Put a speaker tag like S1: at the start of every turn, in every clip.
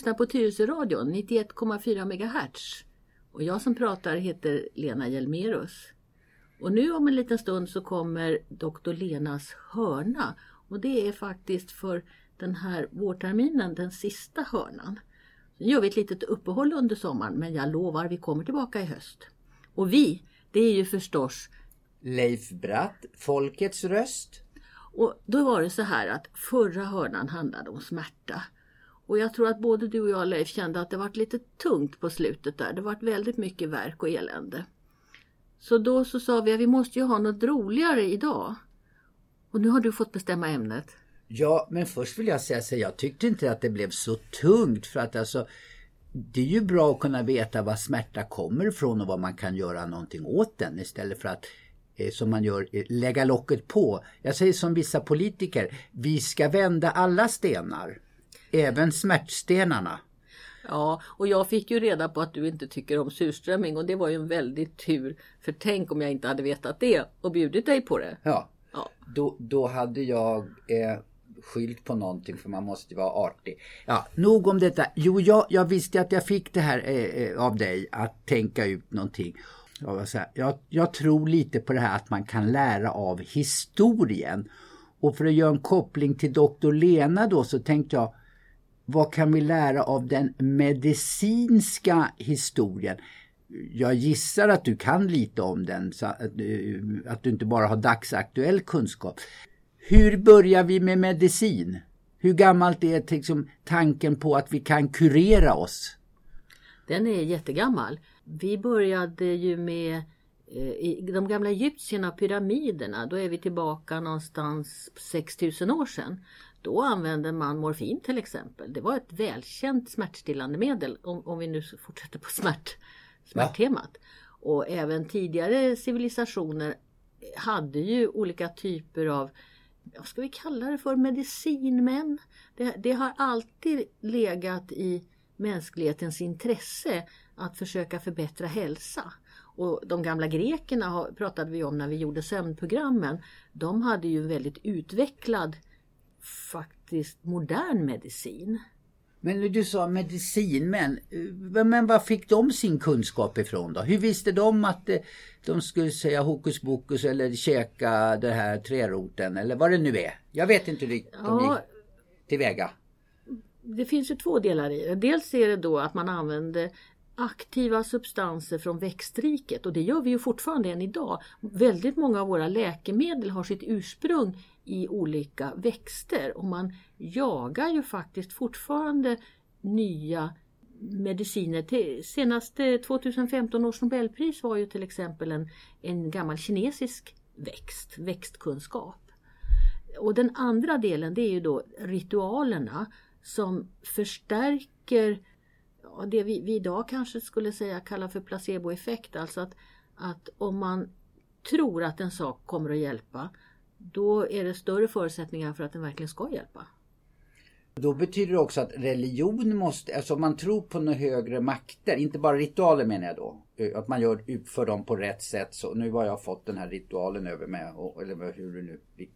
S1: Lyssnar på Tyresöradion 91,4 MHz. Och jag som pratar heter Lena Hjelmerus. Och nu om en liten stund så kommer doktor Lenas hörna. Och det är faktiskt för den här vårterminen den sista hörnan. Sen gör vi ett litet uppehåll under sommaren men jag lovar vi kommer tillbaka i höst. Och vi, det är ju förstås
S2: Leif Bratt, Folkets röst.
S1: Och då var det så här att förra hörnan handlade om smärta. Och jag tror att både du och jag Leif kände att det varit lite tungt på slutet där. Det varit väldigt mycket verk och elände. Så då så sa vi att vi måste ju ha något roligare idag. Och nu har du fått bestämma ämnet.
S2: Ja, men först vill jag säga så jag tyckte inte att det blev så tungt för att alltså det är ju bra att kunna veta var smärta kommer ifrån och vad man kan göra någonting åt den istället för att eh, som man gör, eh, lägga locket på. Jag säger som vissa politiker, vi ska vända alla stenar, även smärtstenarna.
S1: Ja, och jag fick ju reda på att du inte tycker om surströmming och det var ju en väldig tur. För tänk om jag inte hade vetat det och bjudit dig på det.
S2: Ja, ja. Då, då hade jag eh, skylt på någonting för man måste vara artig. Ja, nog om detta. Jo, jag, jag visste att jag fick det här eh, eh av dig att tänka ut någonting. Jag, jag tror lite på det här att man kan lära av historien. Och för att göra en koppling till doktor Lena då så tänkte jag vad kan vi lära av den medicinska historien? Jag gissar att du kan lite om den, så att, eh, att du inte bara har dagsaktuell kunskap. Hur börjar vi med medicin? Hur gammalt är liksom, tanken på att vi kan kurera oss?
S1: Den är jättegammal. Vi började ju med eh, i de gamla egyptierna pyramiderna, då är vi tillbaka någonstans 6000 år sedan. Då använde man morfin till exempel. Det var ett välkänt smärtstillande medel om, om vi nu fortsätter på smärt, smärttemat. Ja. Och även tidigare civilisationer hade ju olika typer av vad ska vi kalla det för, medicinmän. Det, det har alltid legat i mänsklighetens intresse att försöka förbättra hälsa. Och de gamla grekerna pratade vi om när vi gjorde sömnprogrammen. De hade ju väldigt utvecklad faktiskt modern medicin.
S2: Men du sa medicinmän, men var fick de sin kunskap ifrån då? Hur visste de att eh, de skulle säga hokus pokus eller käka det här träroten eller vad det nu är? Jag vet inte hur de ja, gick tillväga.
S1: Det finns ju två delar i det. Dels är det då att man använde aktiva substanser från växtriket och det gör vi ju fortfarande än idag. Väldigt många av våra läkemedel har sitt ursprung i olika växter och man jagar ju faktiskt fortfarande nya mediciner. Senaste 2015 års Nobelpris var ju till exempel en, en gammal kinesisk växt, växtkunskap. Och den andra delen det är ju då ritualerna som förstärker det vi, vi idag kanske skulle säga kalla för placeboeffekt. Alltså att, att om man tror att en sak kommer att hjälpa då är det större förutsättningar för att den verkligen ska hjälpa.
S2: Då betyder det också att religion måste, alltså om man tror på några högre makter, inte bara ritualer menar jag då, att man gör, utför dem på rätt sätt. Så nu har jag fått den här ritualen över mig, eller hur det nu blir.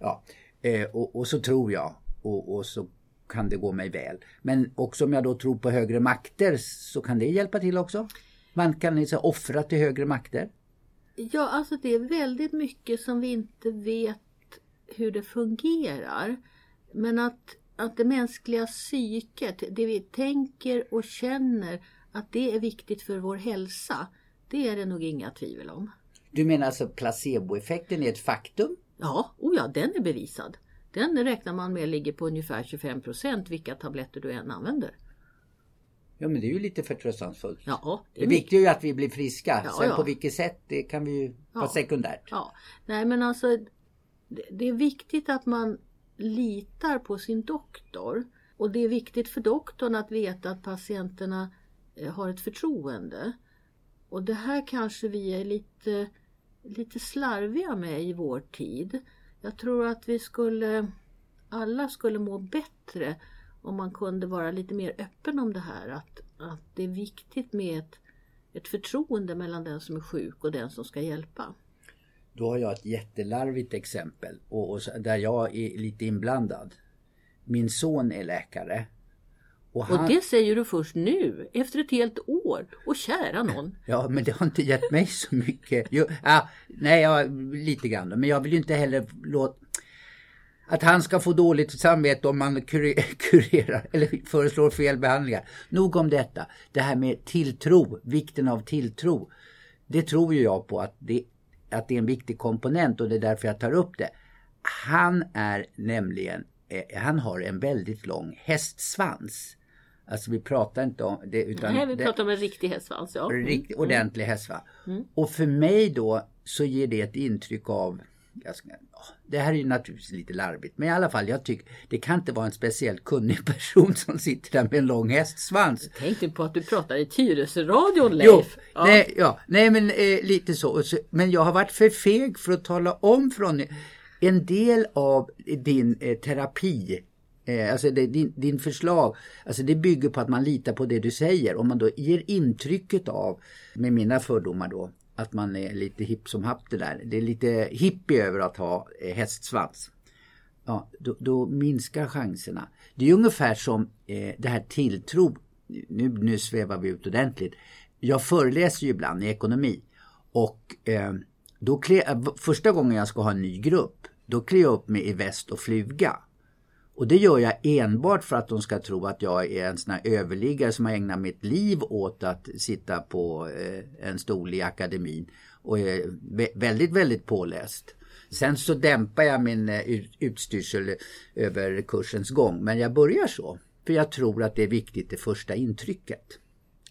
S2: Ja, eh, och, och, så tror jag och, och, så kan det gå mig väl. Men också om jag då tror på högre makter så kan det hjälpa till också. Man kan liksom offra till högre makter.
S1: Ja, alltså det är väldigt mycket som vi inte vet hur det fungerar. Men att, att det mänskliga psyket, det vi tänker och känner, att det är viktigt för vår hälsa. Det är det nog inga tvivel om.
S2: Du menar alltså placeboeffekten är ett faktum?
S1: Ja, oh ja, den är bevisad. Den räknar man med ligger på ungefär 25 procent vilka tabletter du än använder.
S2: Ja men det är ju lite förtröstansfullt.
S1: Ja,
S2: det, det viktiga är ju att vi blir friska. Ja, Sen ja. på vilket sätt det kan vi ju ja. vara sekundärt.
S1: Ja. Nej men alltså det, är viktigt att man litar på sin doktor. Och det är viktigt för doktorn att veta att patienterna eh, har ett förtroende. Och det här kanske vi är lite, lite slarviga med i vår tid. Jag tror att vi skulle, alla skulle må bättre om man kunde vara lite mer öppen om det här. Att, att det är viktigt med ett, ett förtroende mellan den som är sjuk och den som ska hjälpa.
S2: Då har jag ett jättelarvigt exempel och, och där jag är lite inblandad. Min son är läkare
S1: och, han... och, det säger du först nu, efter ett helt år. Och kära någon.
S2: Ja, men det har inte gett mig så mycket. Jo, ja, nej, ja, lite grann. Men jag vill ju inte heller låta att han ska få dåligt samvete om man kurerar eller föreslår fel behandlingar. Nog om detta. Det här med tilltro, vikten av tilltro. Det tror ju jag på att det, att det är en viktig komponent och det är därför jag tar upp det. Han är nämligen, eh, han har en väldigt lång hästsvans. Alltså vi pratar inte om det
S1: utan... Nej, vi pratar om en riktig hästsvans. Ja.
S2: Mm. Riktig, ordentlig hästsvans. Mm. Och för mig då så ger det ett intryck av Ska, det här är ju naturligtvis lite larvigt men i alla fall jag tycker det kan inte vara en speciellt kunnig person som sitter där med en lång hästsvans.
S1: Jag tänkte på att du pratar i Tyresöradion Leif. Jo,
S2: ja. Nej, ja, nej men eh, lite så. Men jag har varit för feg för att tala om från en del av din eh, terapi eh, Alltså det, din, din förslag, alltså det bygger på att man litar på det du säger. Om man då ger intrycket av, med mina fördomar då, att man är lite hipp som happ det där. Det är lite hippie över att ha eh, hästsvans. Ja, då, då, minskar chanserna. Det är ungefär som eh, det här tilltro. Nu, nu svävar vi ut ordentligt. Jag föreläser ju ibland i ekonomi. Och eh, då klä, eh, första gången jag ska ha en ny grupp, då klär jag upp mig i väst och fluga. Och det gör jag enbart för att de ska tro att jag är en sån här överliggare som har ägnat mitt liv åt att sitta på eh, en stol i akademin och är väldigt, väldigt påläst. Sen så dämpar jag min eh, utstyrsel över kursens gång, men jag börjar så. För jag tror att det är viktigt det första intrycket.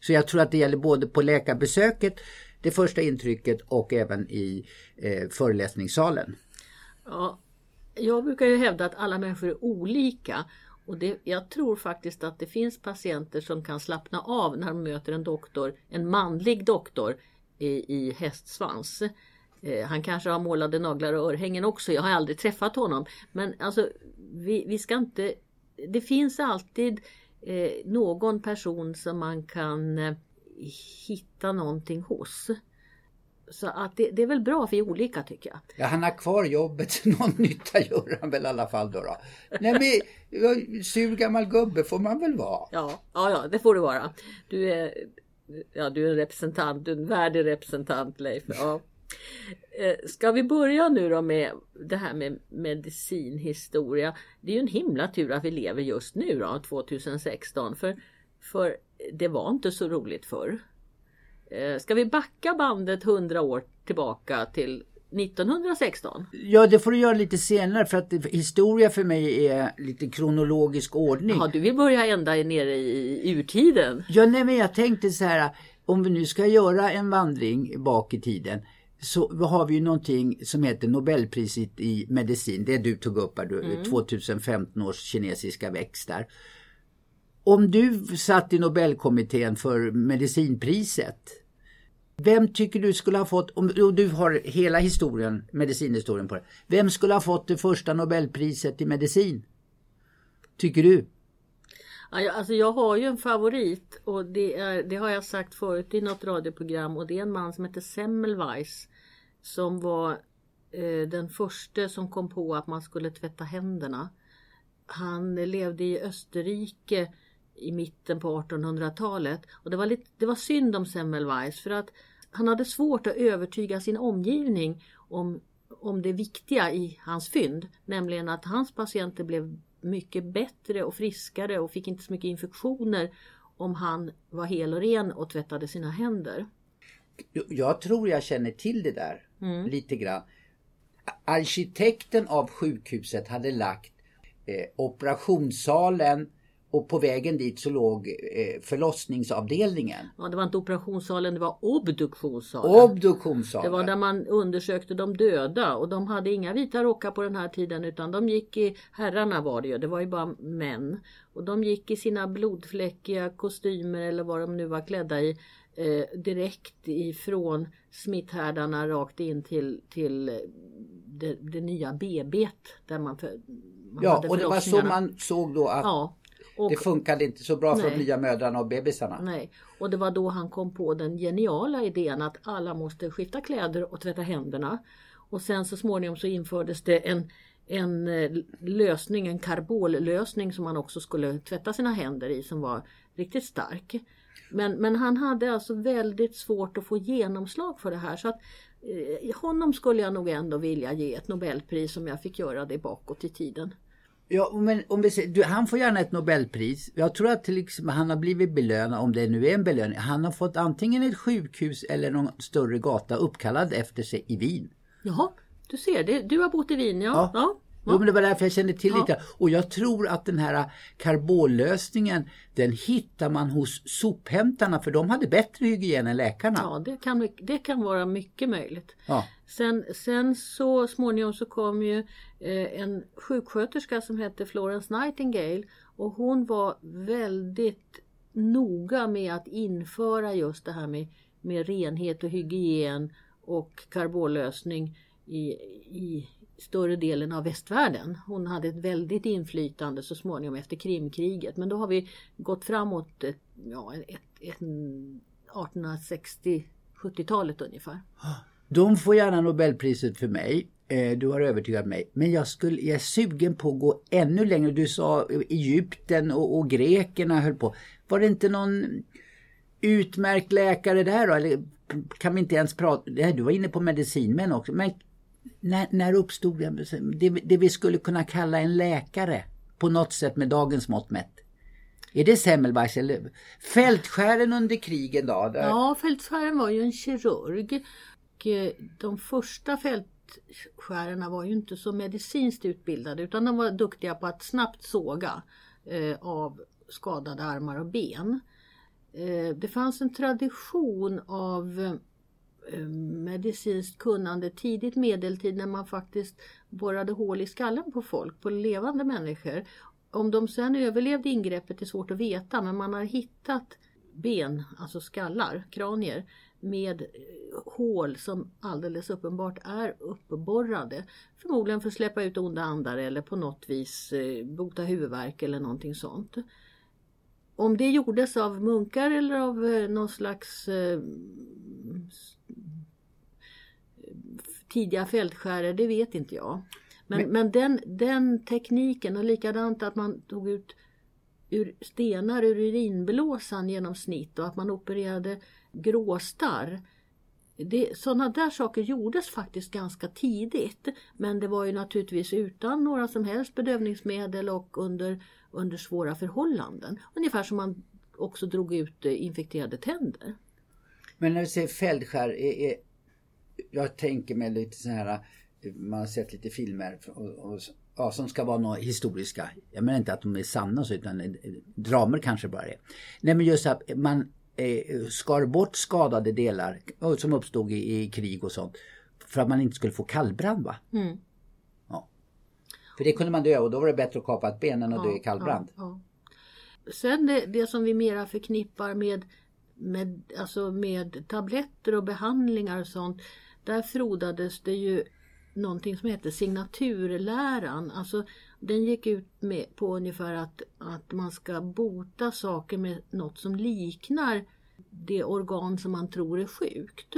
S2: Så jag tror att det gäller både på läkarbesöket, det första intrycket och även i eh, föreläsningssalen.
S1: Ja, jag brukar ju hävda att alla människor är olika. Och det, jag tror faktiskt att det finns patienter som kan slappna av när de möter en doktor, en manlig doktor i, i hästsvans. Eh, han kanske har målade naglar och örhängen också. Jag har aldrig träffat honom. Men alltså, vi, vi ska inte... Det finns alltid eh, någon person som man kan eh, hitta någonting hos. Så att det, det, är väl bra, för vi olika tycker jag.
S2: Ja, han har kvar jobbet, någon nytta gör han väl i alla fall då. då. Nej men, sur gammal gubbe får man väl vara?
S1: Ja, ja, ja det får du vara. Du är, ja, du är en representant, du är en värdig representant Leif. Ja. Eh, ska vi börja nu då med det här med medicinhistoria. Det är ju en himla tur att vi lever just nu då, 2016. För, för det var inte så roligt förr. Eh, ska vi backa bandet 100 år tillbaka till 1916?
S2: Ja, det får du göra lite senare för att historia för mig är lite kronologisk ordning.
S1: Ja, du vill börja ända nere i urtiden?
S2: Ja, nej men jag tänkte så här, om vi nu ska göra en vandring bak i tiden så har vi ju någonting som heter Nobelpriset i medicin. Det du tog upp här, mm. 2015 års kinesiska växt där. Om du satt i Nobelkommittén för medicinpriset, vem tycker du skulle ha fått, om du har hela historien, medicinhistorien på det, vem skulle ha fått det första Nobelpriset i medicin? Tycker du?
S1: Alltså jag har ju en favorit och det, är, det har jag sagt förut i något radioprogram och det är en man som heter Semmelweis som var eh, den första som kom på att man skulle tvätta händerna. Han levde i Österrike i mitten på 1800-talet. Och det var, lite, det var synd om Semmelweis för att han hade svårt att övertyga sin omgivning om, om det viktiga i hans fynd. Nämligen att hans patienter blev mycket bättre och friskare och fick inte så mycket infektioner om han var hel och ren och tvättade sina händer.
S2: Jag tror jag känner till det där mm. lite grann. Arkitekten av sjukhuset hade lagt eh, operationssalen och på vägen dit så låg eh, förlossningsavdelningen.
S1: Ja, det var inte operationssalen, det var obduktionssalen.
S2: Obduktionssalen.
S1: Det var där man undersökte de döda och de hade inga vita rockar på den här tiden utan de gick i, herrarna var det ju, det var ju bara män. Och de gick i sina blodfläckiga kostymer eller vad de nu var klädda i eh, direkt ifrån smitthärdarna rakt in till, till det, det nya BB där man,
S2: man Ja, och det var så man såg då att ja. Och, det funkade inte så bra för de nya mödrarna och bebisarna.
S1: Nej, och det var då han kom på den geniala idén att alla måste skifta kläder och tvätta händerna. Och sen så småningom så infördes det en, en eh, lösning, en karbollösning som man också skulle tvätta sina händer i som var riktigt stark. Men, men han hade alltså väldigt svårt att få genomslag för det här så att eh, honom skulle jag nog ändå vilja ge ett Nobelpris om jag fick göra det bakåt i tiden.
S2: Ja, men om vi ser, du, han får gärna ett Nobelpris. Jag tror att exempel, han har blivit belönad, om det nu är en belöning. Han har fått antingen ett sjukhus eller någon större gata uppkallad efter sig i Wien.
S1: Jaha, du ser, det, du har bott i Wien ja. ja. ja.
S2: Jo, men det var därför jag kände till ja. lite. Och jag tror att den här karbollösningen den hittar man hos sophämtarna för de hade bättre hygien än läkarna.
S1: Ja, det kan, det kan vara mycket möjligt. Ja. Sen, sen så småningom så kom ju eh, en sjuksköterska som hette Florence Nightingale och hon var väldigt noga med att införa just det här med, med renhet och hygien och karbollösning i, i större delen av västvärlden. Hon hade ett väldigt inflytande så småningom efter Krimkriget. Men då har vi gått framåt ett, ja, ett, ett 1860-70-talet ungefär.
S2: De får gärna Nobelpriset för mig. Eh, du har övertygat mig. Men jag, skulle, jag är sugen på att gå ännu längre. Du sa Egypten och, och grekerna höll på. Var det inte någon utmärkt läkare där då? Eller kan vi inte ens prata... Du var inne på medicinmän också. Men när, när uppstod det, det, det vi skulle kunna kalla en läkare på något sätt med dagens mått mätt? Är det Semmelweis eller fältskären under krigen då?
S1: Ja, fältskären var ju en kirurg. Och eh, de första fältskärarna var ju inte så medicinskt utbildade utan de var duktiga på att snabbt såga eh, av skadade armar och ben. Eh, det fanns en tradition av Eh, Eh, medicinskt kunnande tidigt medeltid när man faktiskt borrade hål i skallen på folk, på levande människor. Om de sen överlevde ingreppet är svårt att veta men man har hittat ben, alltså skallar, kranier med eh, hål som alldeles uppenbart är uppborrade. Förmodligen för att släppa ut onda andar eller på något vis eh, bota huvudvärk eller någonting sånt. Om det gjordes av munkar eller av någon slags tidiga fältskärare, det vet inte jag. Men, men, men, den, den tekniken och likadant att man tog ut ur stenar ur urinblåsan genom snitt och att man opererade gråstarr. Det, sådana där saker gjordes faktiskt ganska tidigt men det var ju naturligtvis utan några som helst bedövningsmedel och under, under svåra förhållanden. Ungefär som man också drog ut eh, infekterade tänder.
S2: Men när du säger fältskär, är, är, jag tänker mig lite så här, man har sett lite filmer och, och, ja, som ska vara några historiska. Jag menar inte att de är sanna så, utan dramer kanske bara är. Nej men just att man eh, skar bort skadade delar som uppstod i, i, krig och sånt. För att man inte skulle få kallbrand va? Mm. Ja. För det kunde man dö och då var det bättre att kapa ett ben än att ja, dö i kallbrand. Ja,
S1: ja. Sen det, det som vi mera förknippar med med, alltså med tabletter och behandlingar och sånt där frodades det ju någonting som heter signaturläran. Alltså den gick ut med, på ungefär att, att man ska bota saker med något som liknar det organ som man tror är sjukt.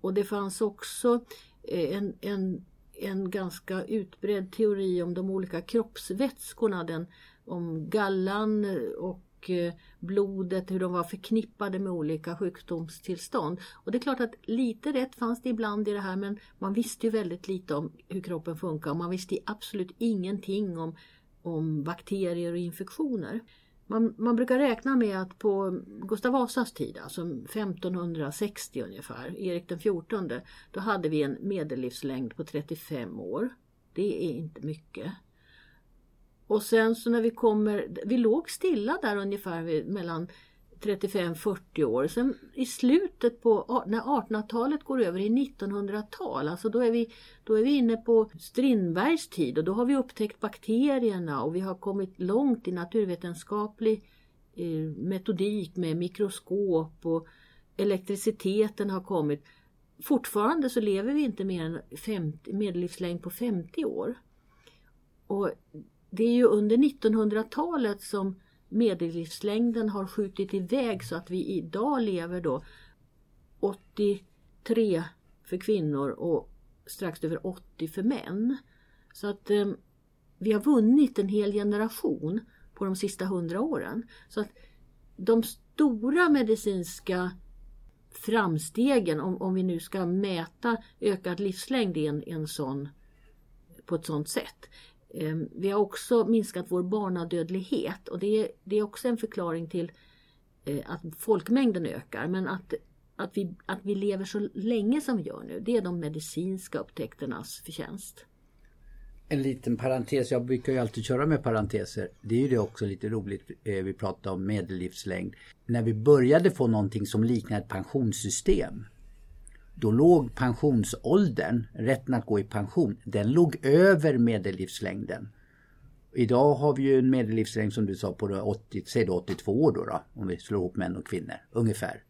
S1: Och det fanns också eh, en, en, en ganska utbredd teori om de olika kroppsvätskorna. Den, om gallan och och eh, blodet, hur de var förknippade med olika sjukdomstillstånd. Och det är klart att lite rätt fanns det ibland i det här men man visste ju väldigt lite om hur kroppen funkar och man visste absolut ingenting om, om bakterier och infektioner. Man, man, brukar räkna med att på Gustav Vasas tid, alltså 1560 ungefär, Erik den XIV, då hade vi en medellivslängd på 35 år. Det är inte mycket. Och sen så när vi kommer, vi låg stilla där ungefär mellan 35-40 år. Sen i slutet på, när 1800-talet går över i 1900-tal, alltså då är, vi, då är vi inne på Strindbergs tid och då har vi upptäckt bakterierna och vi har kommit långt i naturvetenskaplig eh, metodik med mikroskop och elektriciteten har kommit. Fortfarande så lever vi inte mer än 50, medellivslängd på 50 år. Och det är ju under 1900-talet som medellivslängden har skjutit iväg så att vi idag lever då 83 för kvinnor och strax över 80 för män. Så att eh, vi har vunnit en hel generation på de sista hundra åren. Så att de stora medicinska framstegen, om, om vi nu ska mäta ökad livslängd i en, en sån, på ett sådant sätt. Ehm, vi har också minskat vår barnadödlighet och det är, det är också en förklaring till eh, att folkmängden ökar. Men att, att, vi, att vi lever så länge som vi gör nu, det är de medicinska upptäckternas förtjänst
S2: en liten parentes, jag brukar ju alltid köra med parenteser. Det är ju det också lite roligt, eh, vi pratar om medellivslängd. När vi började få någonting som liknar ett pensionssystem. Då låg pensionsåldern, rätten att gå i pension, den låg över medellivslängden. Idag har vi ju en medellivslängd som du sa på 80, säg då 82 år då, då, om vi slår ihop män och kvinnor, ungefär.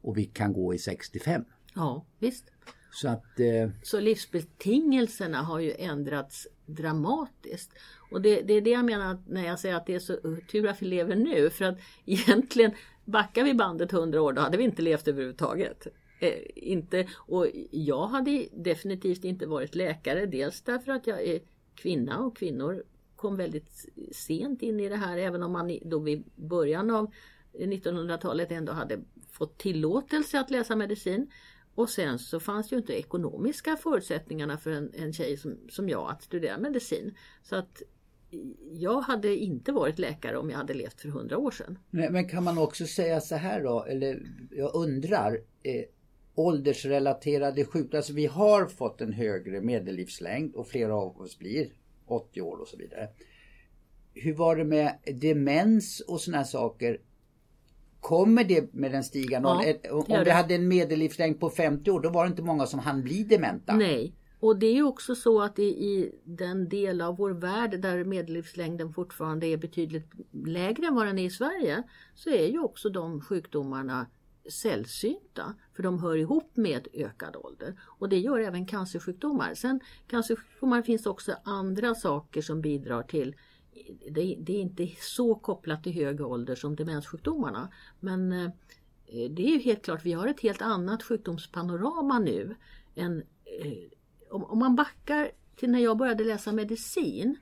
S2: Och vi kan gå i 65.
S1: Ja, visst.
S2: Så, att, eh...
S1: så livsbetingelserna har ju ändrats dramatiskt. Och det, det, är det jag menar när jag säger att det är så tur att vi lever nu. För att egentligen backar vi bandet hundra år då hade vi inte levt överhuvudtaget. Eh, inte, och jag hade definitivt inte varit läkare. Dels därför att jag är kvinna och kvinnor kom väldigt sent in i det här. Även om man då vid början av 1900-talet ändå hade fått tillåtelse att läsa medicin. Och sen så fanns ju inte ekonomiska förutsättningarna för en, en tjej som, som jag att studera medicin. Så att jag hade inte varit läkare om jag hade levt för hundra år sedan.
S2: Men, men, kan man också säga så här då, eller jag undrar, eh, åldersrelaterade sjukdomar, alltså vi har fått en högre medellivslängd och flera av oss blir 80 år och så vidare. Hur var det med demens och sådana saker? Kommer det med den stigande ja, Om vi hade en medellivslängd på 50 år då var det inte många som hann bli dementa.
S1: Nej, och det är också så att i den del av vår värld där medellivslängden fortfarande är betydligt lägre än vad den är i Sverige så är ju också de sjukdomarna sällsynta för de hör ihop med ökad ålder. Och det gör även cancersjukdomar. Sen cancersjukdomar finns också andra saker som bidrar till det, det, är inte så kopplat till hög ålder som demenssjukdomarna. Men eh, det är ju helt klart, vi har ett helt annat sjukdomspanorama nu. Än, eh, om, om man backar till när jag började läsa medicin.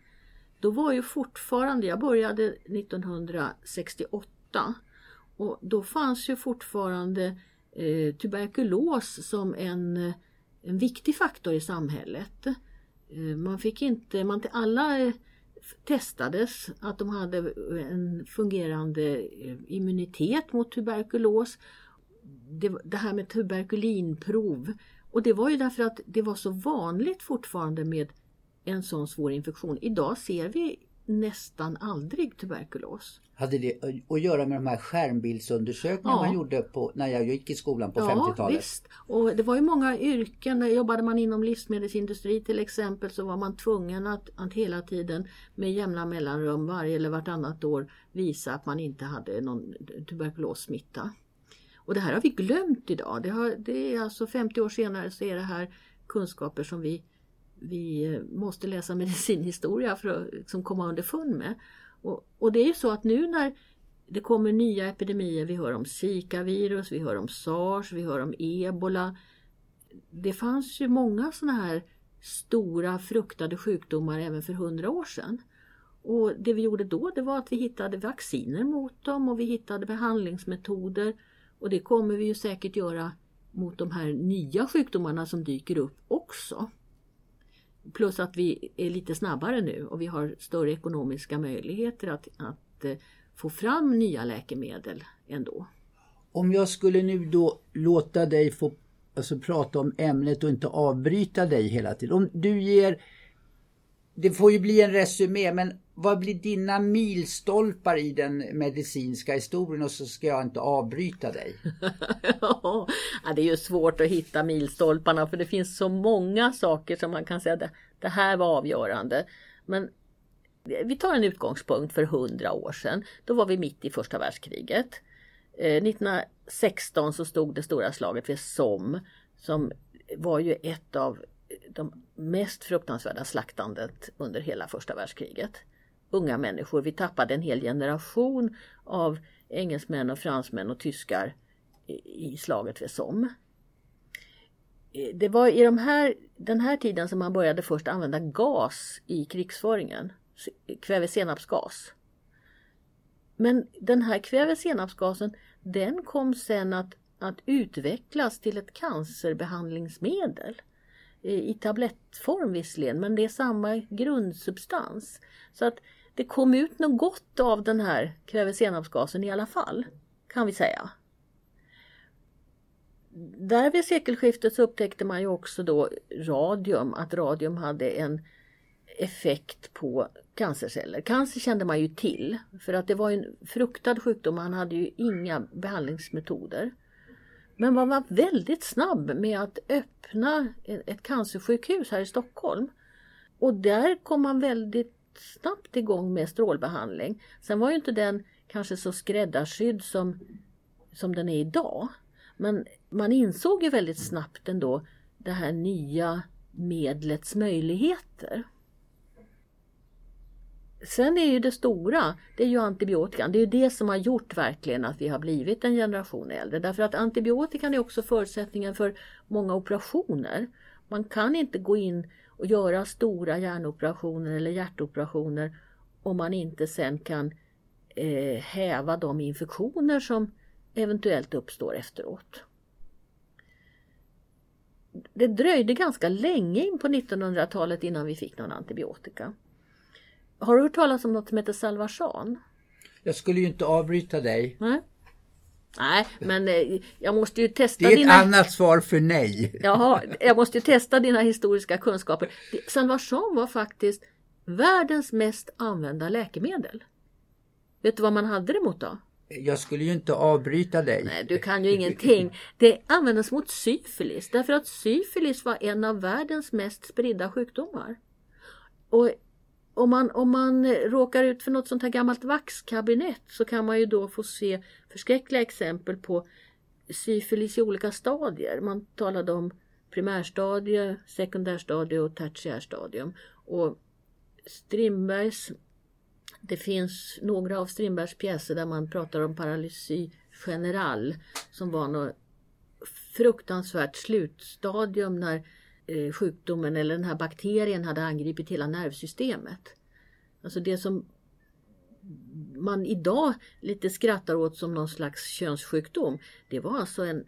S1: Då var ju fortfarande, jag började 1968 och då fanns ju fortfarande eh, tuberkulos som en, eh, en viktig faktor i samhället. Eh, man fick inte, man, alla eh, testades att de hade eh, en fungerande immunitet mot tuberkulos. Det, det här med tuberkulinprov. Och det var ju därför att det var så vanligt fortfarande med en sån svår infektion. Idag ser vi nästan aldrig tuberkulos.
S2: Hade det att göra med de här skärmbildsundersökningarna ja. man gjorde på, när jag gick i skolan på ja, 50-talet?
S1: Visst. Och det var ju många yrken. Jobbade man inom livsmedelsindustri till exempel så var man tvungen att, att hela tiden med jämna mellanrum varje eller vartannat år visa att man inte hade någon tuberkulossmitta. Och det här har vi glömt idag. Det, har, det är alltså 50 år senare så är det här kunskaper som vi vi eh, måste läsa medicinhistoria för att liksom komma underfund med. Och, och det är ju så att nu när det kommer nya epidemier, vi hör om Zika-virus, vi hör om sars, vi hör om ebola. Det fanns ju många sådana här stora fruktade sjukdomar även för hundra år sedan. Och det vi gjorde då det var att vi hittade vacciner mot dem och vi hittade behandlingsmetoder. Och det kommer vi ju säkert göra mot de här nya sjukdomarna som dyker upp också. Plus att vi är lite snabbare nu och vi har större ekonomiska möjligheter att, att eh, få fram nya läkemedel ändå.
S2: Om jag skulle nu då låta dig få alltså, prata om ämnet och inte avbryta dig hela tiden. Om du ger, det får ju bli en resumé, men vad blir dina milstolpar i den medicinska historien och så ska jag inte avbryta dig.
S1: ja, det är ju svårt att hitta milstolparna för det finns så många saker som man kan säga att det här var avgörande. Men vi tar en utgångspunkt för hundra år sedan. Då var vi mitt i första världskriget. Eh, 1916 så stod det stora slaget vid Somme som var ju ett av de mest fruktansvärda slaktandet under hela första världskriget unga människor. Vi tappade en hel generation av engelsmän och fransmän och tyskar i slaget vid Somme. Eh, det var i de här, den här tiden som man började först använda gas i krigsföringen. Kvävesenapsgas. Men den här kvävesenapsgasen den kom sen att, att utvecklas till ett cancerbehandlingsmedel. I tablettform visserligen men det är samma grundsubstans. Så att det kom ut något gott av den här kvävesenapsgasen i alla fall. Kan vi säga. Där vid sekelskiftet så upptäckte man ju också då radium, att radium hade en effekt på cancerceller. Cancer kände man ju till för att det var en fruktad sjukdom, man hade ju inga behandlingsmetoder. Men man var väldigt snabb med att öppna ett cancersjukhus här i Stockholm. Och där kom man väldigt snabbt igång med strålbehandling. Sen var ju inte den kanske så skräddarsydd som, som den är idag. Men man insåg ju väldigt snabbt ändå det här nya medlets möjligheter. Sen är ju det stora, det är ju antibiotikan. Det är ju det som har gjort verkligen att vi har blivit en generation äldre. Därför att antibiotikan är också förutsättningen för många operationer. Man kan inte gå in och göra stora hjärnoperationer eller hjärtoperationer om man inte sen kan eh, häva de infektioner som eventuellt uppstår efteråt. Det dröjde ganska länge in på 1900-talet innan vi fick någon antibiotika. Har du hört talas om något som heter Salvarsan?
S2: Jag skulle ju inte avbryta dig.
S1: Nej. Nej, men eh, jag måste ju testa
S2: Det är ett
S1: dina...
S2: annat svar för nej.
S1: Jaha, jag måste ju testa dina historiska kunskaper. Salvarsan var faktiskt världens mest använda läkemedel. Vet du vad man hade det mot då?
S2: Jag skulle ju inte avbryta dig.
S1: Nej, du kan ju ingenting. Det användes mot syfilis därför att syfilis var en av världens mest spridda sjukdomar. Och om man, om man råkar ut för något sånt här gammalt vaxkabinett så kan man ju då få se förskräckliga exempel på syfilis i olika stadier. Man talade om primärstadie, sekundärstadie och tertiärstadium. Och Strindbergs, det finns några av Strindbergs pjäser där man pratar om paralysi general som var något fruktansvärt slutstadium när Eh, sjukdomen eller den här bakterien hade angripit hela nervsystemet. Alltså det som man idag lite skrattar åt som någon slags könssjukdom. Det var alltså en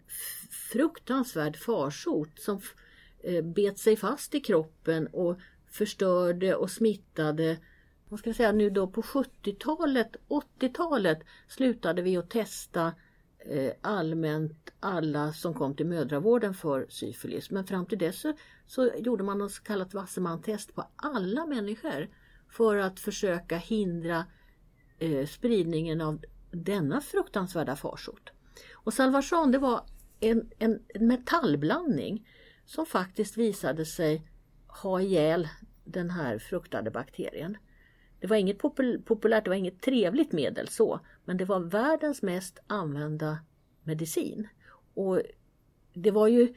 S1: fruktansvärd farsot som eh, bet sig fast i kroppen och förstörde och smittade. Vad ska jag säga nu då på 70-talet, 80-talet slutade vi att testa Eh, allmänt alla som kom till mödravården för syfilis. Men fram till dess så, så gjorde man något så kallat Wasserman-test på alla människor för att försöka hindra eh, spridningen av denna fruktansvärda farsot. Och Salvarsan det var en, en, en metallblandning som faktiskt visade sig ha ihjäl den här fruktade bakterien. Det var inget popul populärt, det var inget trevligt medel så, men det var världens mest använda medicin. Och det var ju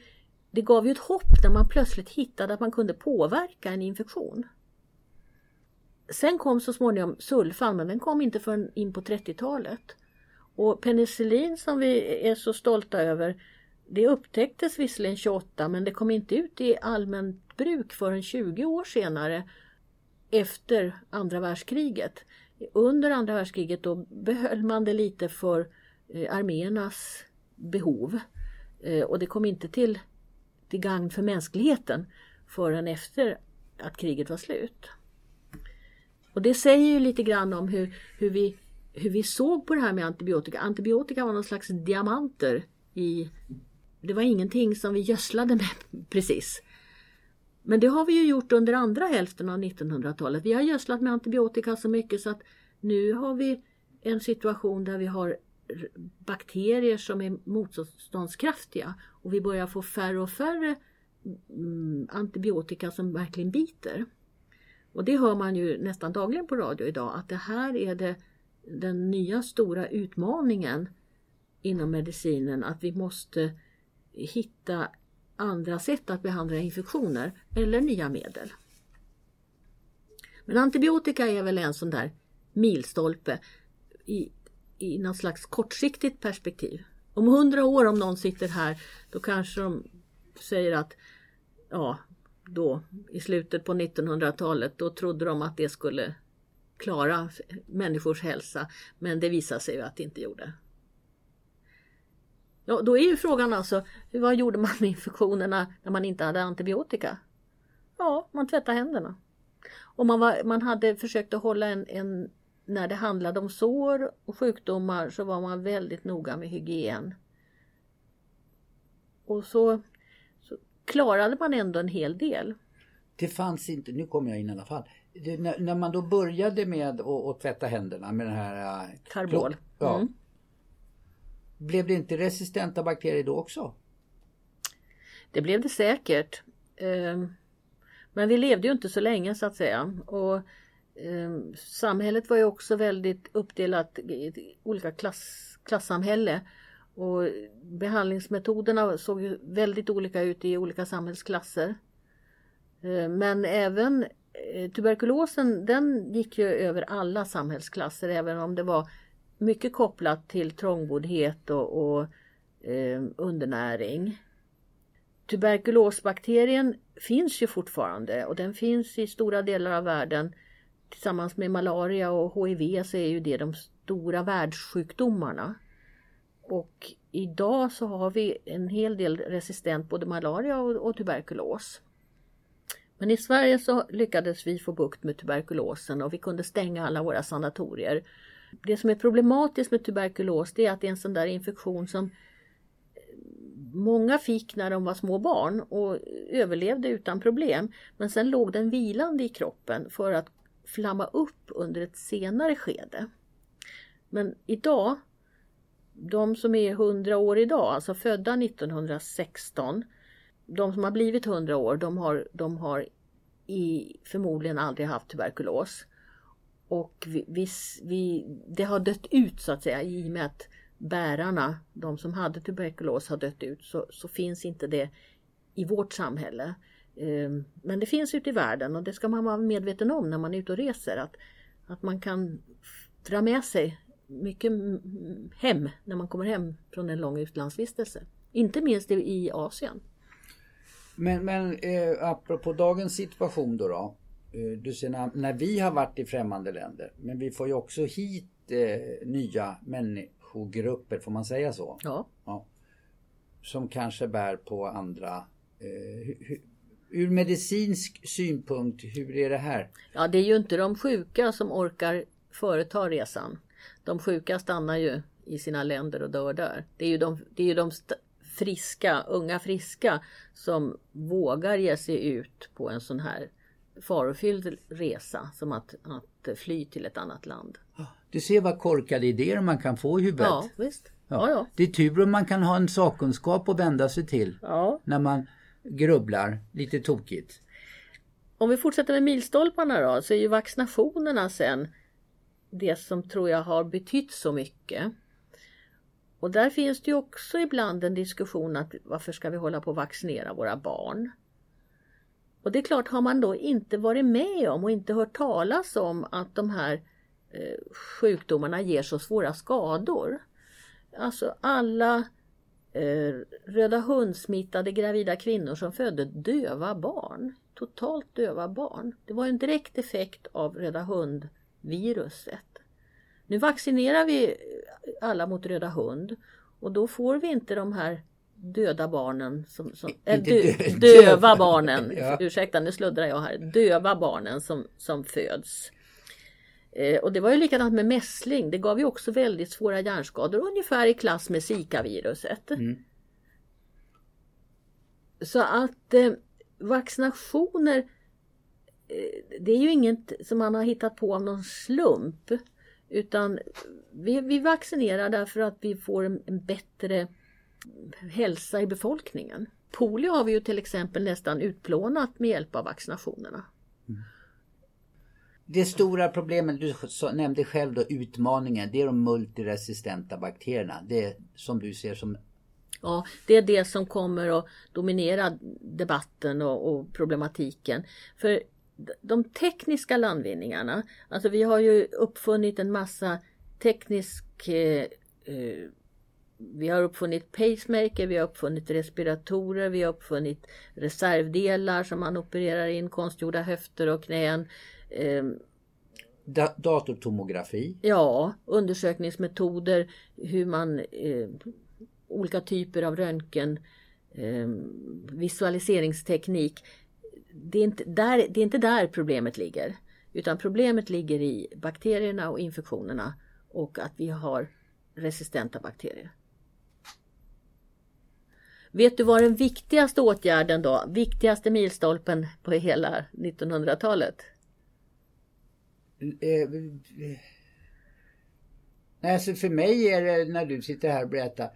S1: det gav ju ett hopp när man plötsligt hittade att man kunde påverka en infektion. Sen kom så småningom sulfan, men den kom inte förrän in på 30-talet. Och penicillin som vi är så stolta över, det upptäcktes visserligen 28 men det kom inte ut i allmänt bruk förrän 20 år senare efter andra världskriget. Under andra världskriget då behöll man det lite för eh, arméernas behov. Eh, och det kom inte till, till gagn för mänskligheten förrän efter att kriget var slut. Och det säger ju lite grann om hur, hur, vi, hur vi såg på det här med antibiotika. Antibiotika var någon slags diamanter i... Det var ingenting som vi gödslade med precis. Men det har vi ju gjort under andra hälften av 1900-talet. Vi har gödslat med antibiotika så mycket så att nu har vi en situation där vi har bakterier som är motståndskraftiga och vi börjar få färre och färre mm, antibiotika som verkligen biter. Och det hör man ju nästan dagligen på radio idag att det här är det, den nya stora utmaningen inom medicinen att vi måste hitta andra sätt att behandla infektioner eller nya medel. Men antibiotika är väl en sån där milstolpe i, i något slags kortsiktigt perspektiv. Om hundra år om någon sitter här då kanske de säger att ja, då i slutet på 1900-talet då trodde de att det skulle klara människors hälsa men det visade sig att det inte gjorde. Ja, då är ju frågan alltså, vad gjorde man med infektionerna när man inte hade antibiotika? Ja, man tvättade händerna. Och man, var, man hade försökt att hålla en, en, när det handlade om sår och sjukdomar så var man väldigt noga med hygien. Och så, så klarade man ändå en hel del.
S2: Det fanns inte, nu kommer jag in i alla fall. Det, när, när, man då började med att tvätta händerna med den här...
S1: Äh, Karbol.
S2: Ja. Mm. Blev det inte resistenta bakterier då också?
S1: Det blev det säkert. Ehm, men vi levde ju inte så länge så att säga. Och ehm, samhället var ju också väldigt uppdelat i olika klass, klassamhälle. Och behandlingsmetoderna såg ju väldigt olika ut i olika samhällsklasser. Ehm, men även eh, tuberkulosen den gick ju över alla samhällsklasser även om det var mycket kopplat till trångboddhet och, och eh, undernäring. Tuberkulosbakterien finns ju fortfarande och den finns i stora delar av världen. Tillsammans med malaria och HIV så är ju det de stora världssjukdomarna. Och idag så har vi en hel del resistent både malaria och, och tuberkulos. Men i Sverige så lyckades vi få bukt med tuberkulosen och vi kunde stänga alla våra sanatorier. Det som är problematiskt med tuberkulos det är att det är en sån där infektion som eh, många fick när de var små barn och överlevde utan problem. Men sen låg den vilande i kroppen för att flamma upp under ett senare skede. Men idag, de som är 100 år idag, alltså födda 1916, de som har blivit 100 år, de har, de har i, förmodligen aldrig haft tuberkulos. Och vi, vi, vi, det har dött ut så att säga i och med att bärarna, de som hade tuberkulos har dött ut så, så finns inte det i vårt samhälle. Ehm, men det finns ute i världen och det ska man vara medveten om när man är ute och reser. Att, att man kan dra med sig mycket hem när man kommer hem från en lång utlandsvistelse. Inte minst i Asien.
S2: Men, men eh, apropå dagens situation då, då du ser när, när, vi har varit i främmande länder, men vi får ju också hit eh, nya människogrupper, får man säga så?
S1: Ja.
S2: ja. Som kanske bär på andra... Eh, hu, ur medicinsk synpunkt, hur är det här?
S1: Ja, det är ju inte de sjuka som orkar företa resan. De sjuka stannar ju i sina länder och dör där. Det är ju de, det är ju de friska, unga friska som vågar ge sig ut på en sån här farofylld resa som att, att fly till ett annat land.
S2: Du ser vad korkade idéer man kan få i huvudet.
S1: Ja, visst. Ja. Ja,
S2: Det är tur om man kan ha en sakkunskap att vända sig till
S1: ja.
S2: när man grubblar lite tokigt.
S1: Om vi fortsätter med milstolparna då så är ju vaccinationerna sen det som tror jag har betytt så mycket. Och där finns det ju också ibland en diskussion att varför ska vi hålla på att vaccinera våra barn? Och det är klart, har man då inte varit med om och inte hört talas om att de här eh, sjukdomarna ger så svåra skador. Alltså alla eh, röda hundsmittade gravida kvinnor som födde döva barn. Totalt döva barn. Det var en direkt effekt av röda hundviruset. Nu vaccinerar vi alla mot röda hund och då får vi inte de här döda barnen, som, som äh, dö, döva barnen, ja. ursäkta nu sluddrar jag här, döva barnen som, som föds. Eh, och det var ju likadant med mässling, det gav ju också väldigt svåra hjärnskador, ungefär i klass med Zika-viruset. Mm. Så att eh, vaccinationer, eh, det är ju inget som man har hittat på av någon slump. Utan vi, vi vaccinerar därför att vi får en, en bättre hälsa i befolkningen. Polio har vi ju till exempel nästan utplånat med hjälp av vaccinationerna. Mm.
S2: Det stora problemet, du nämnde själv då utmaningen, det är de multiresistenta bakterierna. Det som du ser som
S1: Ja, det är det som kommer att dominera debatten och, och, problematiken. För de tekniska landvinningarna, alltså vi har ju uppfunnit en massa teknisk eh, eh vi har uppfunnit pacemaker, vi har uppfunnit respiratorer, vi har uppfunnit reservdelar som man opererar in, konstgjorda höfter och knän. Eh,
S2: Da datortomografi.
S1: Ja, undersökningsmetoder, hur man eh, olika typer av röntgen, eh, visualiseringsteknik. Det är, inte där, det är inte där problemet ligger. Utan problemet ligger i bakterierna och infektionerna och att vi har resistenta bakterier. Vet du vad den viktigaste åtgärden då, viktigaste milstolpen på hela 1900-talet?
S2: Eh, Nej, alltså för mig är det när du sitter här och berättar.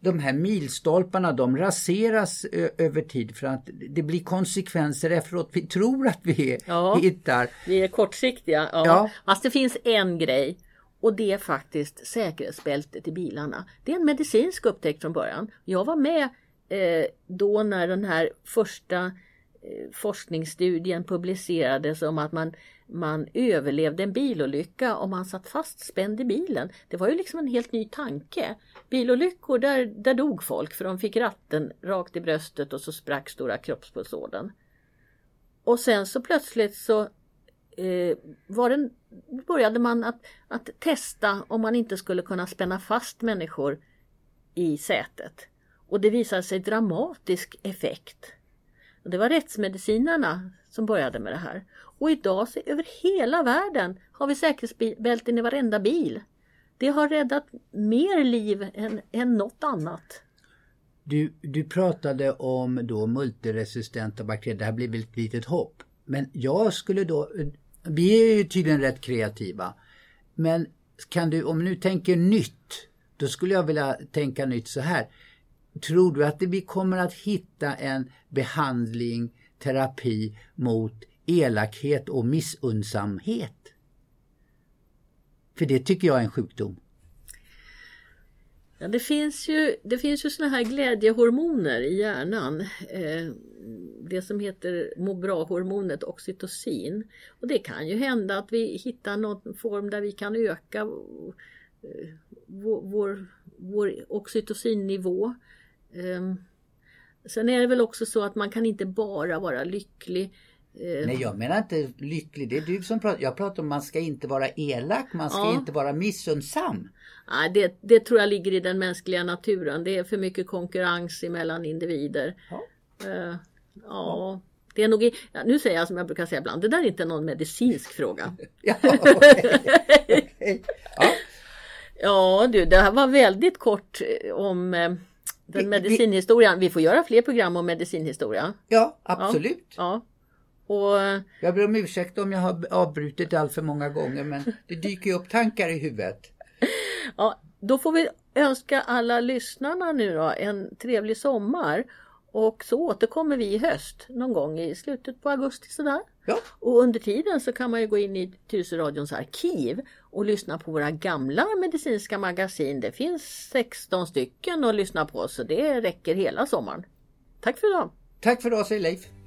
S2: De här milstolparna de raseras över tid för att det blir konsekvenser efteråt. Vi tror att vi ja, hittar.
S1: Vi är kortsiktiga. Ja. ja. Fast det finns en grej och det är faktiskt säkerhetsbältet i bilarna. Det är en medicinsk upptäckt från början. Jag var med eh, då när den här första eh, forskningsstudien publicerades om att man man överlevde en bilolycka om man satt fastspänd i bilen. Det var ju liksom en helt ny tanke. Bilolyckor, där, där dog folk för de fick ratten rakt i bröstet och så sprack stora kroppspulsådern. Och sen så plötsligt så eh, var den, började man att, att testa om man inte skulle kunna spänna fast människor i sätet. Och det visade sig dramatisk effekt. Och det var rättsmedicinarna som började med det här. Och idag så över hela världen har vi säkerhetsbälten i varenda bil. Det har räddat mer liv än, än något annat.
S2: Du, du pratade om då multiresistenta bakterier. Det här blir väl ett litet hopp. Men jag skulle då, vi är ju tydligen rätt kreativa. Men kan du, om du nu tänker nytt, då skulle jag vilja tänka nytt så här. Tror du att vi kommer att hitta en behandling, terapi mot elakhet och missundsamhet. För det tycker jag är en sjukdom.
S1: Ja, det finns ju, det finns ju såna här glädjehormoner i hjärnan. Eh, det som heter må bra-hormonet oxytocin. Och det kan ju hända att vi hittar någon form där vi kan öka eh, vår, vår, vår oxytocinnivå. Eh, sen är det väl också så att man kan inte bara vara lycklig.
S2: Eh, Nej jag menar inte lycklig, det är du som pratar. Jag pratar om man ska inte vara elak, man ska ja. inte vara missundsam.
S1: Nej, det, det tror jag ligger i den mänskliga naturen. Det är för mycket konkurrens mellan individer. Ja. Uh, ja. Det är nog, nu säger jag som jag brukar säga ibland, det där är inte någon medicinsk fråga. ja, okay. Okay. Ja. ja du, det här var väldigt kort eh, om den medicinhistorien. Vi får göra fler program om medicinhistoria.
S2: Ja, absolut.
S1: Ja, ja. Och,
S2: jag ber om ursäkt om jag har avbrutit allt för många gånger men det dyker ju upp tankar i huvudet.
S1: Ja, då får vi önska alla lyssnarna nu då en trevlig sommar. Och så återkommer vi i höst någon gång i slutet på augusti sådär. Ja. Och under tiden så kan man ju gå in i Tyresöradions arkiv och lyssna på våra gamla medicinska magasin. Det finns 16 stycken att lyssna på så det räcker hela sommaren. Tack för idag!
S2: Tack för idag säger Leif!